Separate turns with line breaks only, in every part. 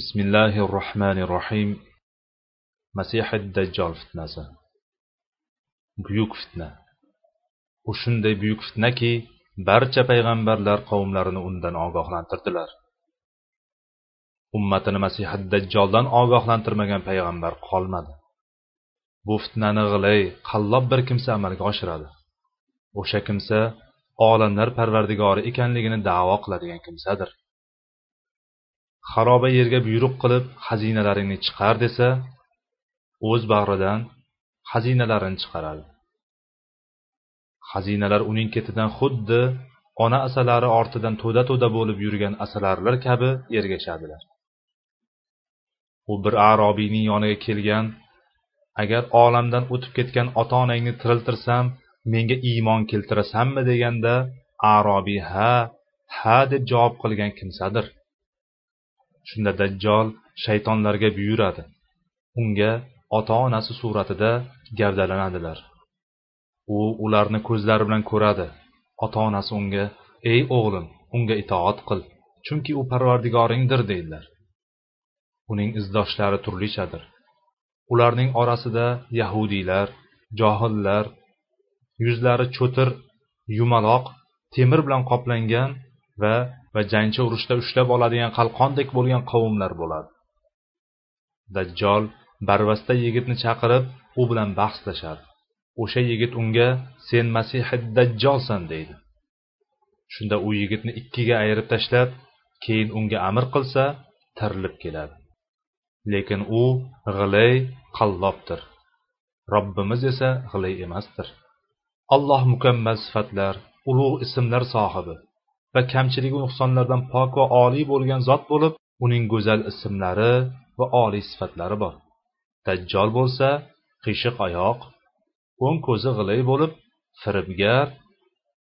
بسم الله الرحمن الرحيم مسيح الدجال fitnasi buyuk fitna u shunday buyuk fitnaki barcha payg'ambarlar qavmlarini undan ogohlantirdilar ummatini masihat dajjoldan ogohlantirmagan payg'ambar qolmadi bu fitnani g'ilay qallob bir kimsa amalga oshiradi o'sha kimsa olamlar parvardigori ekanligini davo qiladigan kimsadir Xaroba yerga buyruq qilib xazinalaringni chiqar desa o'z bag'ridan xazinalarini chiqaradi. Xazinalar uning ketidan xuddi ona asalari ortidan to'da to'da bo'lib yurgan asalarlar kabi ergashadilar. U bir arobiyning yoniga kelgan agar olamdan o'tib ketgan ota onangni tiriltirsam menga iymon keltirasanmi? deganda arobiy ha ha deb javob qilgan kimsadir. Shunda dajjol shaytonlarga buyuradi. Unga ota onasi suratida gavdalanadilar. U ularni ko'zlari bilan ko'radi. Ota onasi unga ey o'g'lim unga itoat qil chunki u parvardigoringdir deydilar. Uning izdoshlari turlichadir. Ularning orasida yahudiylar johillar yuzlari cho'tir yumaloq temir bilan qoplangan va va jangchi urushda ushlab oladigan qalqondek bo'lgan qavmlar bo'ladi. Dajjol barvasta yigitni chaqirib u bilan bahslashadi. O'sha yigit unga sen masihi dajjolsan deydi. Shunda u yigitni ikkiga ayirib tashlab keyin unga amr qilsa tirilib keladi. Lekin u g'ilay qallobdir. Robbimiz esa g'ilay emasdir. Alloh mukammal sifatlar ulug' ismlar sohibi. Va kamchiligu nuqsonlardan pok va oliy bo'lgan zot bo'lib uning go'zal ismlari va oliy sifatlari bor. Dajjol bo'lsa qiyshiq oyoq o'ng ko'zi g'ilay bo'lib firibgar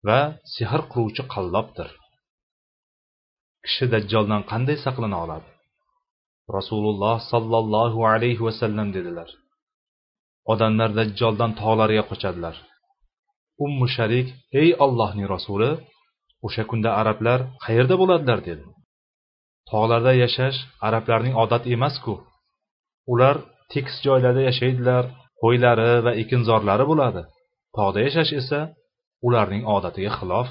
va sehr quruvchi qallobdir. Kishi dajjoldan qanday saqlana oladi? Rasululloh sollallohu alayhi vasallam dedilar. Odamlar dajjoldan tog'larga qochadilar. Ummu sharik ey ollohning rasuli o'sha kunda arablar qayerda bo'ladilar dedi. Tog'larda yashash arablarning odati emasku. Ular tekis joylarda yashaydilar qo'ylari va ekinzorlari bo'ladi. Tog'da yashash esa ularning odatiga xilof.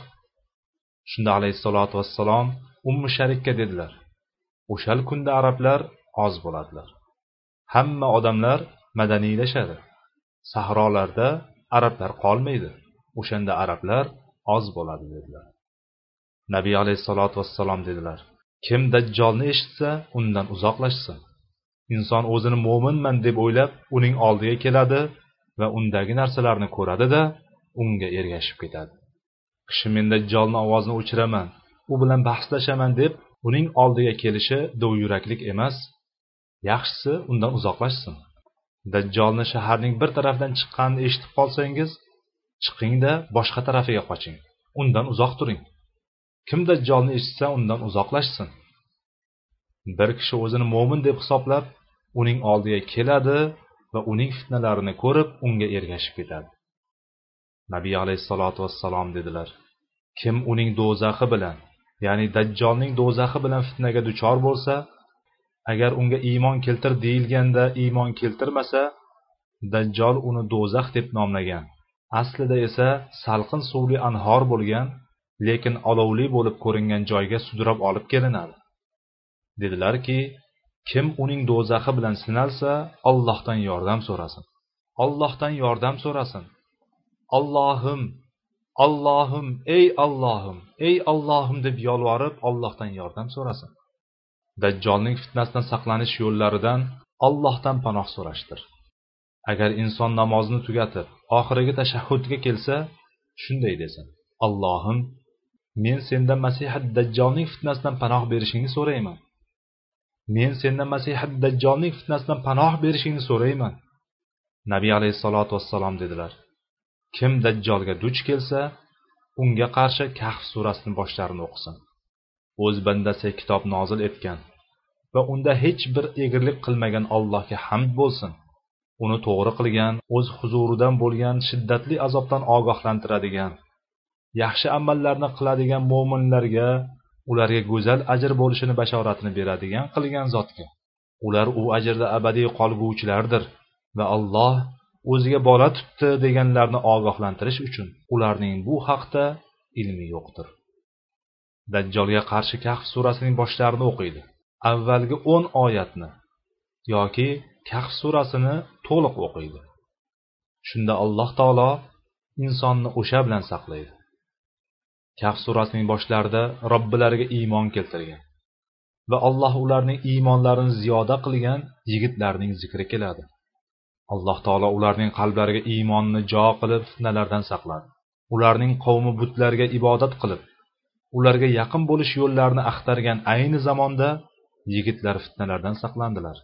Shunda alayhissalotu vassalom ummu sharikka dedilar o'shal kunda arablar oz bo'ladilar. Hamma odamlar madaniylashadi. Sahrolarda arablar qolmaydi. O'shanda arablar oz bo'ladi dedilar. Nabiy alayhissalotu vassalom dedilar. Kim dajjolni eshitsa undan uzoqlashsin. Inson o'zini mo'minman deb o'ylab uning oldiga keladi va undagi narsalarni ko'radida unga ergashib ketadi. Kishi men dajjolni ovozini o'chiraman u bilan bahslashaman deb uning oldiga kelishi dovyuraklik emas. Yaxshisi undan uzoqlashsin. Dajjolni shaharning bir tarafidan chiqqanini eshitib qolsangiz chiqingda boshqa tarafiga qoching. Undan uzoq turing. Kim dajjolni eshitsa undan uzoqlashsin. Bir kishi o'zini mo'min deb hisoblab uning oldiga keladi va uning fitnalarini ko'rib unga ergashib ketadi. Nabiy alayhissalotu vassalom dedilar kim uning do'zaxi bilan ya'ni dajjolning do'zaxi bilan fitnaga duchor bo'lsa agar unga iymon keltir deyilganda iymon keltirmasa dajjol uni do'zax deb nomlagan. Aslida esa salqin suvli anhor bo'lgan lekin olovli bo'lib ko'ringan joyga sudrab olib kelinadi. Dedilarki kim uning do'zaxi bilan sinalsa ollohdan yordam so'rasin. Ollohdan yordam so'rasin. Ollohim ollohim ey ollohim ey ollohim deb yolvorib ollohdan yordam so'rasin. Dajjolning fitnasidan saqlanish yo'llaridan ollohdan panoh so'rashdir. Agar inson namozni tugatib oxirgi tashahhudga kelsa shunday desin. Allohim men sendan masihat dajjolning fitnasidan panoh berishingni so'rayman. Men sendan masihat dajjolning fitnasidan panoh berishingni so'rayman. Nabiy alayhissalotu vassalom dedilar. Kim dajjolga duch kelsa unga qarshi kahf surasini boshlarini o'qisin. O'z bandasiga kitob nozil etgan va unda hech bir egrilik qilmagan allohga hamd bo'lsin. Uni to'g'ri qilgan o'z huzuridan bo'lgan shiddatli azobdan ogohlantiradigan yaxshi amallarni qiladigan mo'minlarga ularga go'zal ajr bo'lishini bashoratini beradigan qilgan zotga. Ular u ajrda abadiy qolguvchilardir va alloh o'ziga bola tutdi deganlarni ogohlantirish uchun ularning bu haqda ilmi yo'qdir. Dajjolga qarshi kahf surasining boshlarini o'qiydi. Avvalgi o'n oyatni yoki kahf surasini to'liq o'qiydi. Shunda alloh taolo insonni o'sha bilan saqlaydi. Kahf surasining boshlarida robbilariga iymon keltirgan va alloh ularning iymonlarini ziyoda qilgan yigitlarning zikri keladi. Alloh taolo ularning qalblariga iymonni jo qilib fitnalardan saqladi. Ularning qavmi butlarga ibodat qilib ularga yaqin bo'lish yo'llarini axtargan ayni zamonda yigitlar fitnalardan saqlandilar.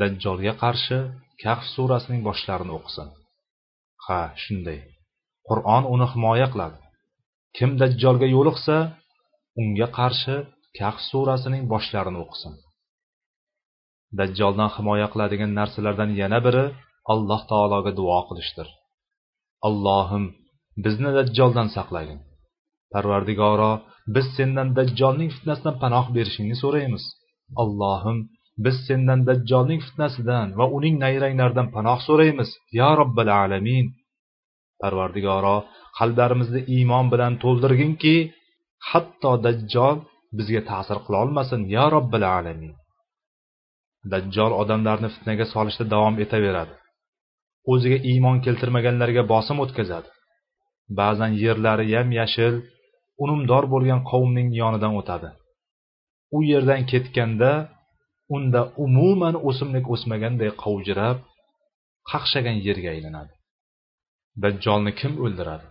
Dajjolga qarshi kahf surasining boshlarini o'qisin. Ha shunday. Qur'on uni himoya qiladi. Kim dajjolga yo'liqsa unga qarshi kahf surasining boshlarini o'qisin. Dajjoldan himoya qiladigan narsalardan yana biri alloh taologa duo qilishdir. Allohim bizni dajjoldan saqlagin. Parvardigoro biz sendan dajjolning fitnasidan panoh berishingni so'raymiz. Allohim biz sendan dajjolning fitnasidan va uning nayranglaridan panoh so'raymiz. Yo robbil alamin. Parvardigoro qalblarimizni iymon bilan to'ldirginki hatto dajjol bizga ta'sir qilolmasin yo robbil alamin. Dajjol odamlarni fitnaga solishda davom etaveradi. O'ziga iymon keltirmaganlarga bosim o'tkazadi. Ba'zan yerlari yam yashil unumdor bo'lgan qavmning yonidan o'tadi. U yerdan ketganda unda umuman o'simlik o'smaganday qovjirab qaqshagan yerga aylanadi. Dajjolni kim o'ldiradi?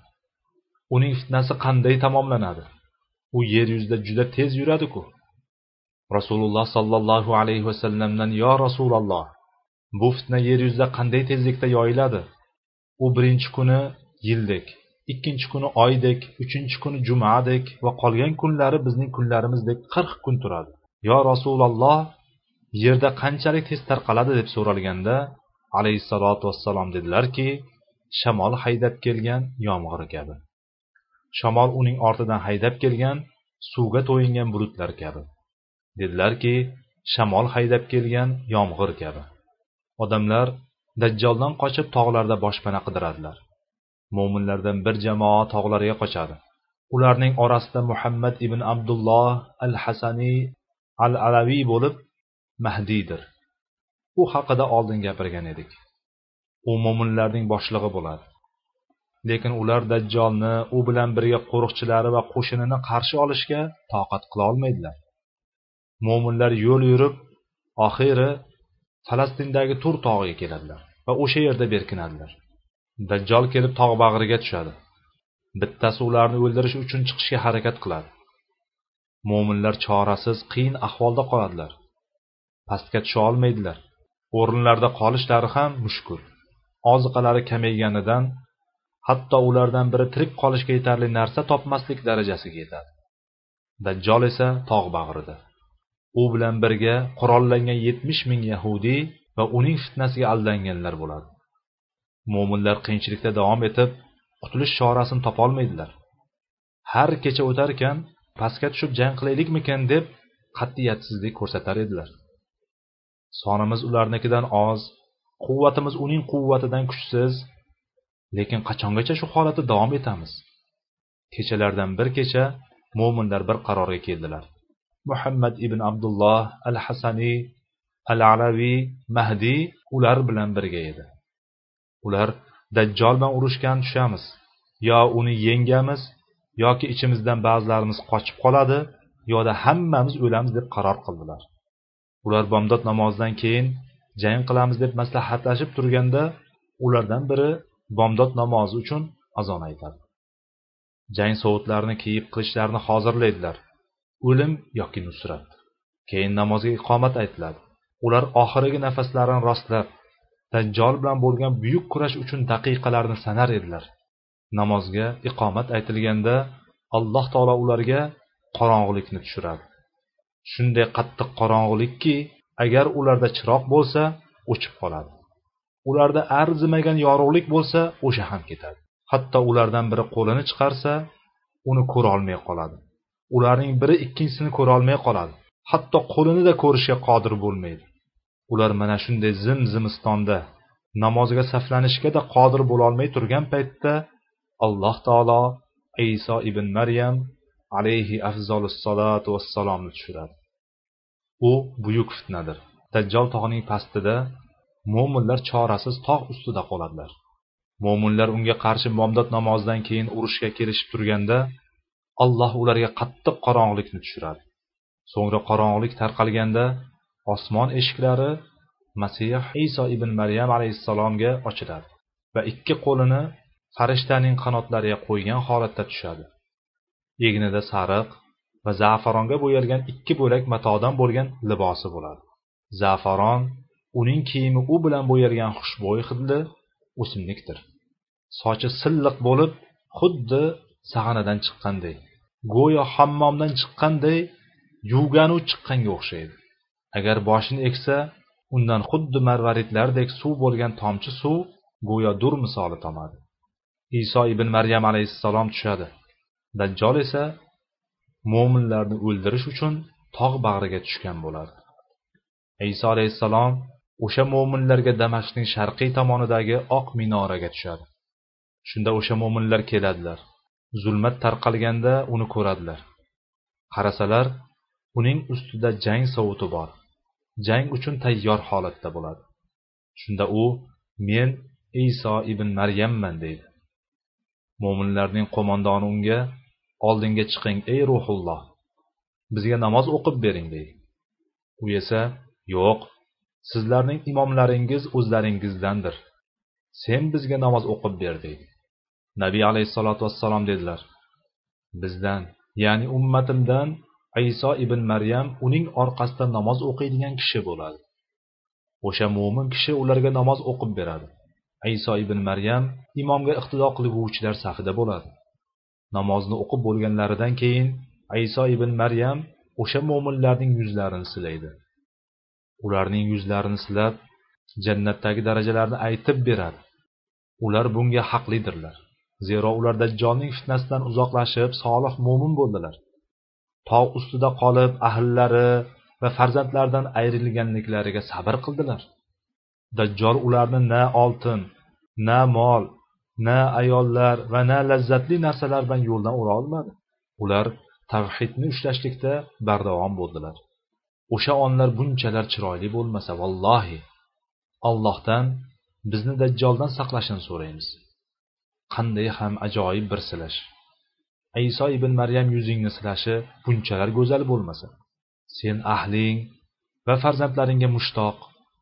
Uning fitnasi qanday tamomlanadi? U yer yuzida juda tez yuradiku. Rasululloh sollallohu alayhi vasallamdan yo rasululloh bu fitna yer yuzida qanday tezlikda yoyiladi? U birinchi kuni yildek ikkinchi kuni oydek uchinchi kuni jumadek va qolgan kunlari bizning kunlarimizdek qirq kun turadi. Yo rasululloh yerda qanchalik tez tarqaladi? deb so'ralganda alayhissalotu vassalom dedilarki shamol haydab kelgan yomg'ir kabi. Shamol uning ortidan haydab kelgan suvga to'yingan bulutlar kabi. Dedilarki shamol haydab kelgan yomg'ir kabi. Odamlar dajjoldan qochib tog'larda boshpana qidiradilar. Mo'minlardan bir jamoa tog'larga qochadi. Ularning orasida muhammad ibn abdulloh al hasaniy al alaviy bo'lib mahdiydir u haqida oldin gapirgan edik. U mo'minlarning boshlig'i bo'ladi. Lekin ular dajjolni u bilan birga qo'riqchilari va qo'shinini qarshi olishga toqat qila olmaydilar. Mo'minlar yo'l yurib oxiri falastindagi tur tog'iga keladilar va o'sha yerda berkinadilar. Dajjol kelib tog' bag'riga tushadi. Bittasi ularni o'ldirish uchun chiqishga harakat qiladi. Mo'minlar chorasiz qiyin ahvolda qoladilar. Pastga tusha olmaydilar. O'rinlarida qolishlari ham mushkul. Oziqalari kamayganidan hatto ulardan biri tirik qolishga yetarli narsa topmaslik darajasiga yetadi. Dajjol esa tog' bag'rida u bilan birga qurollangan yetmish ming yahudiy va uning fitnasiga aldanganlar bo'ladi. Mo'minlar qiyinchilikda davom etib qutulish chorasini topolmaydilar. Har kecha o'tarkan pastga tushib jang qilaylikmikin deb qat'iyatsizlik ko'rsatar edilar. Sonimiz ularnikidan oz quvvatimiz uning quvvatidan kuchsiz lekin qachongacha shu holatda davom etamiz? Kechalardan bir kecha mo'minlar bir qarorga keldilar. Muhammad ibn abdulloh al hasaniy al alaviy mahdiy ular bilan birga edi. Ular dajjol bilan urushgan tushamiz. Yo uni yengamiz yoki ichimizdan ba'zilarimiz qochib qoladi yoda hammamiz o'lamiz deb qaror qildilar. Ular bomdod namozidan keyin jang qilamiz deb maslahatlashib turganda ulardan biri bomdod namozi uchun azon aytadi. Jang sovutlarini kiyib qilichlarini hozirlaydilar. O'lim yoki nusrat. Keyin namozga iqomat aytiladi. Ular oxirgi nafaslarini rostlab dajjol bilan bo'lgan buyuk kurash uchun daqiqalarni sanar edilar. Namozga iqomat aytilganda alloh taolo ularga qorong'ulikni tushiradi. Shunday qattiq qorong'ulikki agar ularda chiroq bo'lsa o'chib qoladi. Ularda arzimagan yorug'lik bo'lsa o'sha ham ketadi. Hatto ulardan biri qo'lini chiqarsa uni ko'rolmay qoladi. Ularning biri ikkinchisini ko'rolmay qoladi. Hatto qo'linida ko'rishga qodir bo'lmaydi. Ular mana shunday zim zimistonda namozga saflanishgada qodir bo'lolmay turgan paytda alloh taolo iso ibn maryam alayhi afzolussalotu vassalomni tushiradi. U buyuk fitnadir. Dajjol tog'ning pastida mo'minlar chorasiz tog' ustida qoladilar. Mo'minlar unga qarshi bomdod namozidan keyin urushga kelishib turganda alloh ularga qattiq qorong'ulikni tushiradi. So'ngra qorong'ulik tarqalganda osmon eshiklari masih iso ibn maryam alayhissalomga ochiladi va ikki qo'lini farishtaning qanotlariga qo'ygan holatda tushadi. Egnida sariq va zafaronga bo'yalgan ikki bo'lak matodan bo'lgan libosi bo'ladi. Zafaron uning kiyimi u bilan bo'yalgan xushbo'y hidli o'simlikdir. Sochi silliq bo'lib xuddi sag'anadan chiqqanday go'yo hammomdan chiqqanday yuvganu chiqqanga o'xshaydi. Agar boshini eksa undan xuddi marvaridlardek suv bo'lgan tomchi suv go'yo dur misoli tomadi. Iso ibn maryam alayhissalom tushadi. Dajjol esa mo'minlarni o'ldirish uchun tog' bag'riga tushgan bo'ladi iso alayhissalom o'sha mo'minlarga damashqning sharqiy tomonidagi oq minoraga tushadi. Shunda o'sha mo'minlar keladilar. Zulmat tarqalganda uni ko'radilar. Qarasalar uning ustida jang sovuti bor. Jang uchun tayyor holatda bo'ladi. Shunda u men iso ibn maryamman deydi. Mo'minlarning qo'mondoni unga oldinga chiqing ey ruhulloh. Bizga namoz o'qib bering deydi u esa yo'q sizlarning imomlaringiz o'zlaringizdandir. Sen bizga namoz o'qib ber deydi nabiy alayhissalotu vassalom dedilar. Bizdan ya'ni ummatimdan iso ibn maryam uning orqasida namoz o'qiydigan kishi bo'ladi. O'sha mo'min kishi ularga namoz o'qib beradi. Iso ibn maryam imomga iqtido qilguvchilar safida bo'ladi. Namozni o'qib bo'lganlaridan keyin iso ibn maryam o'sha mo'minlarning yuzlarini silaydi. Ularning yuzlarini silab jannatdagi darajalarni aytib beradi. Ular bunga haqlidirlar. Zero ular dajjolning fitnasidan uzoqlashib solih mo'min bo'ldilar. Tog' ustida qolib ahllari va farzandlaridan ayrilganliklariga sabr qildilar. Dajjol ularni na oltin na mol na ayollar va na lazzatli narsalar bilan yo'ldan o'ra olmadi. Ular tavhidni ushlashlikda bardavom bo'ldilar. O'sha onlar bunchalar chiroyli bo'lmasa vallohi allohdan bizni dajjoldan saqlashini so'raymiz. Qanday ham ajoyib bir silash. Iso ibn maryam yuzingni silashi bunchalar go'zal bo'lmasa sen ahling va farzandlaringga mushtoq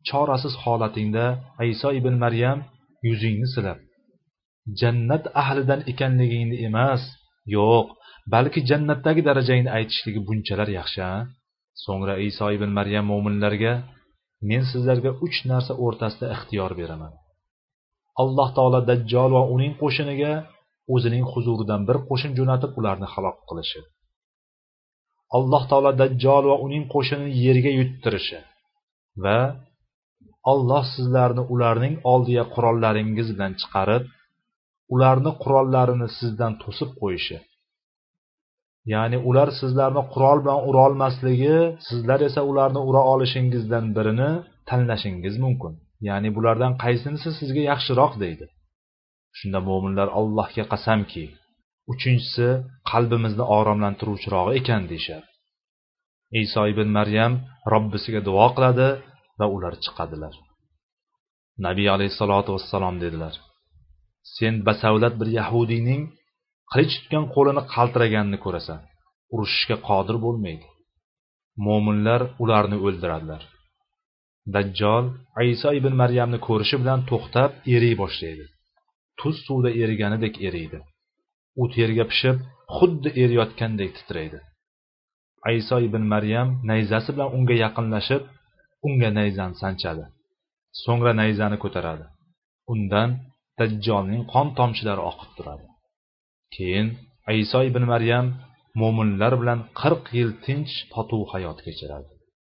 chorasiz holatingda iso ibn maryam yuzingni silab jannat ahlidan ekanligingni emas. Yo'q balki jannatdagi darajangni aytishligi bunchalar yaxshi a so'ngra iso ibn maryam mo'minlarga men sizlarga uch narsa o'rtasida ixtiyor beraman. Alloh taolo dajjol va uning qo'shiniga o'zining huzuridan bir qo'shin jo'natib ularni halok qilishi. Alloh taolo dajjol va uning qo'shinini yerga yuttirishi va alloh sizlarni ularning oldiga qurollaringiz bilan chiqarib ularni qurollarini sizdan to'sib qo'yishi. Ya'ni ular sizlarni qurol bilan ura olmasligi sizlar esa ularni ura olishingizdan birini tanlashingiz mumkin. Ya'ni bulardan qaysinisi sizga yaxshiroq deydi. Shunda mo'minlar allohga qasamki uchinchisi qalbimizni oromlantiruvchirog'i ekan deyishadi iso ibn maryam robbisiga duo qiladi va ular chiqadilar. Nabiy alayhissalotu vassalom dedilar. Sen basavlat bir yahudiyning qilich tutgan qo'lini qaltiraganini ko'rasan. Urushishga qodir bo'lmaydi. Mo'minlar ularni o'ldiradilar. Dajjol iso ibn maryamni ko'rishi bilan to'xtab eriy boshlaydi. Tuz suvda eriganidek eriydi. U terga pishib xuddi eriyotgandek titraydi. Iso ibn maryam nayzasi bilan unga yaqinlashib unga nayzani sanchadi. So'ngra nayzani ko'taradi. Undan dajjolning qon tomchilari oqib turadi. Keyin iso ibn maryam mo'minlar bilan qirq yil tinch totuv hayot kechiradi